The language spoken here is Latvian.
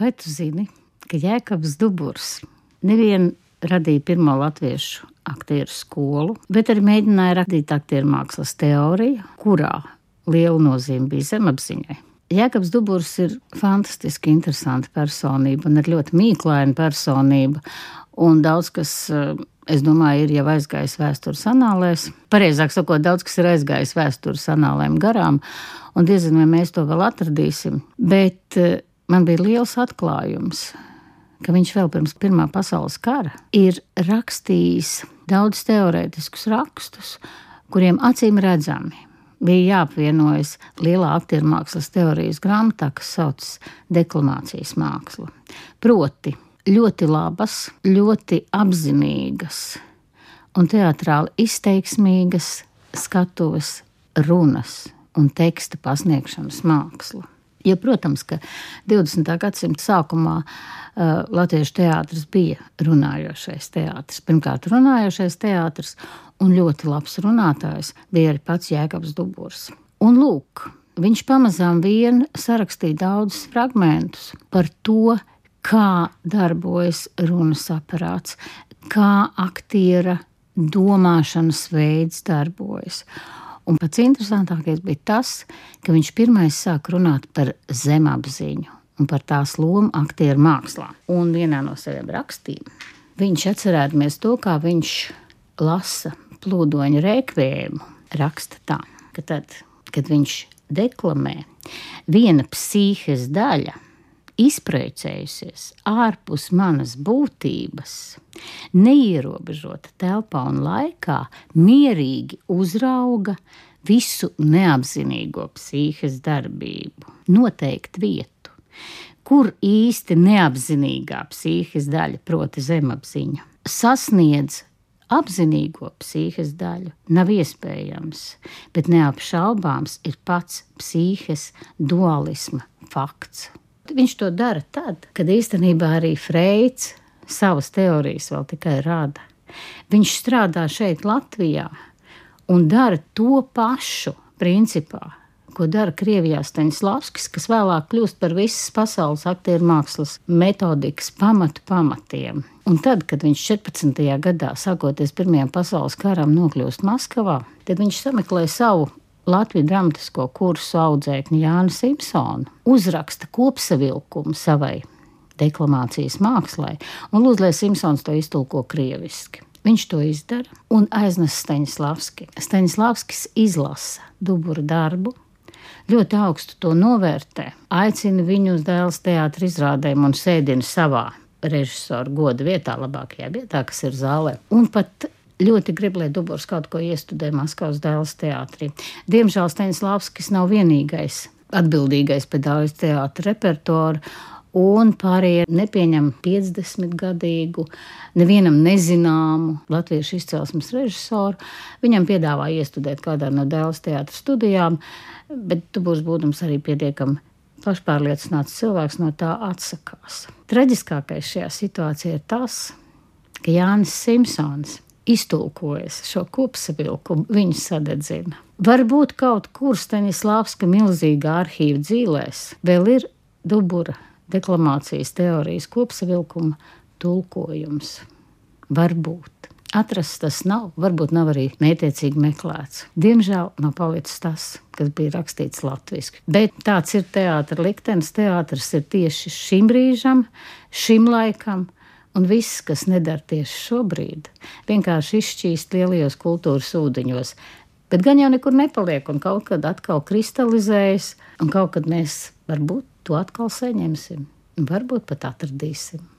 Vai tu zini, ka Jēkabs Duburs nevien radīja pirmo latviešu aktieru skolu, bet arī mēģināja radīt aktieru mākslas teoriju, kurā liela nozīme bija zemapziņai. Jēkabs Duburs ir fantastiski interesanta personība un ir ļoti mīklaina personība. Un daudz kas, eh, es domāju, ir jau aizgājis vēstures anālēs. Pareizāk sakot, daudz kas ir aizgājis vēstures anālēm garām, un diezgan vai mēs to vēl atradīsim. Bet eh, man bija liels atklājums, ka viņš vēl pirms Pirmā pasaules kara ir rakstījis daudz teorētiskus rakstus, kuriem acīm redzami bija jāapvienojas lielā aktieru mākslas teorijas grāmatā, kas saucas deklamācijas māksla. Proti, ļoti labas, ļoti apzinīgas un teātrāli izteiksmīgas skatuves runas un teksta pasniegšanas māksla. Ja, protams, ka 20. gadsimta sākumā uh, Latviešu teātris bija runājošais teātris. Pirmkārt, runājošais teātris un ļoti labs runātājs bija arī pats Jēkabs Duburs. Un lūk, viņš pamazām vien sarakstīja daudzus fragmentus par to, kā darbojas runas aparāts, kā aktiera domāšanas veids darbojas. Un pats interesantākais bija tas, ka viņš pirmais sāk runāt par zemapziņu un par tās lomu aktieru mākslā. Un vienā no saviem rakstiem viņš atcerēdamies to, kā viņš lasa plūdoņa rekvējumu, raksta tā, ka tad, kad viņš deklamē, viena psihes daļa izprecējusies ārpus manas būtības, neierobežota telpā un laikā, mierīgi uzrauga visu neapzinīgo psihes darbību, noteikt vietu, kur īsti neapzinīgā psihes daļa, proti zemapziņa, sasniedz apzinīgo psihes daļu, nav iespējams, bet neapšaubāms ir pats psihes dualisma fakts. Viņš to dara tad, kad īstenībā arī Freids savas teorijas vēl tikai rada. Viņš strādā šeit, Latvijā, un dara to pašu principā, ko dara Krievijā Staņslavskis, kas vēlāk kļūst par visas pasaules aktieru mākslas metodikas pamatu pamatiem. Un tad, kad viņš 14. gadā, sākoties Pirmajam pasaules karam, nokļūst Maskavā, tad viņš sameklē savu Latvijas dramatisko kursu audzēkņu Jānu Simpsonu uzraksta kopsavilkumu savai deklamācijas mākslai, un lūdzu, lai Simpsons to iztulko krieviski. Viņš to izdara un aiznes Staņslavski. Staņslavskis izlasa dubura darbu, ļoti augstu to novērtē, aicina viņu uz dēls teātris izrādēm un sēdina savā režisora goda vietā, labākajā vietā, kas ir zālē. Un pat ļoti grib, lai Dubors kaut ko iestudē Maskavas dēls teātrī. Diemžēl Staņslavskis nav vienīgais atbildīgais pie daudz teātra repertuāra. Un pārējie nepieņem 50 gadīgu, nevienam nezināmu latviešu izcelsmes režisoru. Viņam piedāvā iestudēt kādā no dēls teātra studijām, bet tu būsi būdams arī pietiekami pašpārliecināts cilvēks no tā atsakās. Traģiskākais šajā situācijā ir tas, ka Jānis Simpsons iztulkojas šo kopsavilkumu, viņa sadedzina. Varbūt kaut kur Staņislavska milzīgā arhīva dzīvēs vēl ir dubura deklamācijas teorijas kopsavilkuma tulkojums. Varbūt. Atrasts tas nav, varbūt nav arī mētiecīgi meklēts. Diemžēl nav palicis tas, kas bija rakstīts latviešu. Bet tāds ir teātris liktenis. Teātris ir tieši šim brīžam, šim laikam, Un viss, kas nedara tieši šobrīd, vienkārši izšķīst lielajos kultūras ūdeņos. Bet gan jau nekur nepaliek, un kaut kad atkal kristalizējas, un kaut kad mēs varbūt to atkal saņemsim, un varbūt pat atradīsim.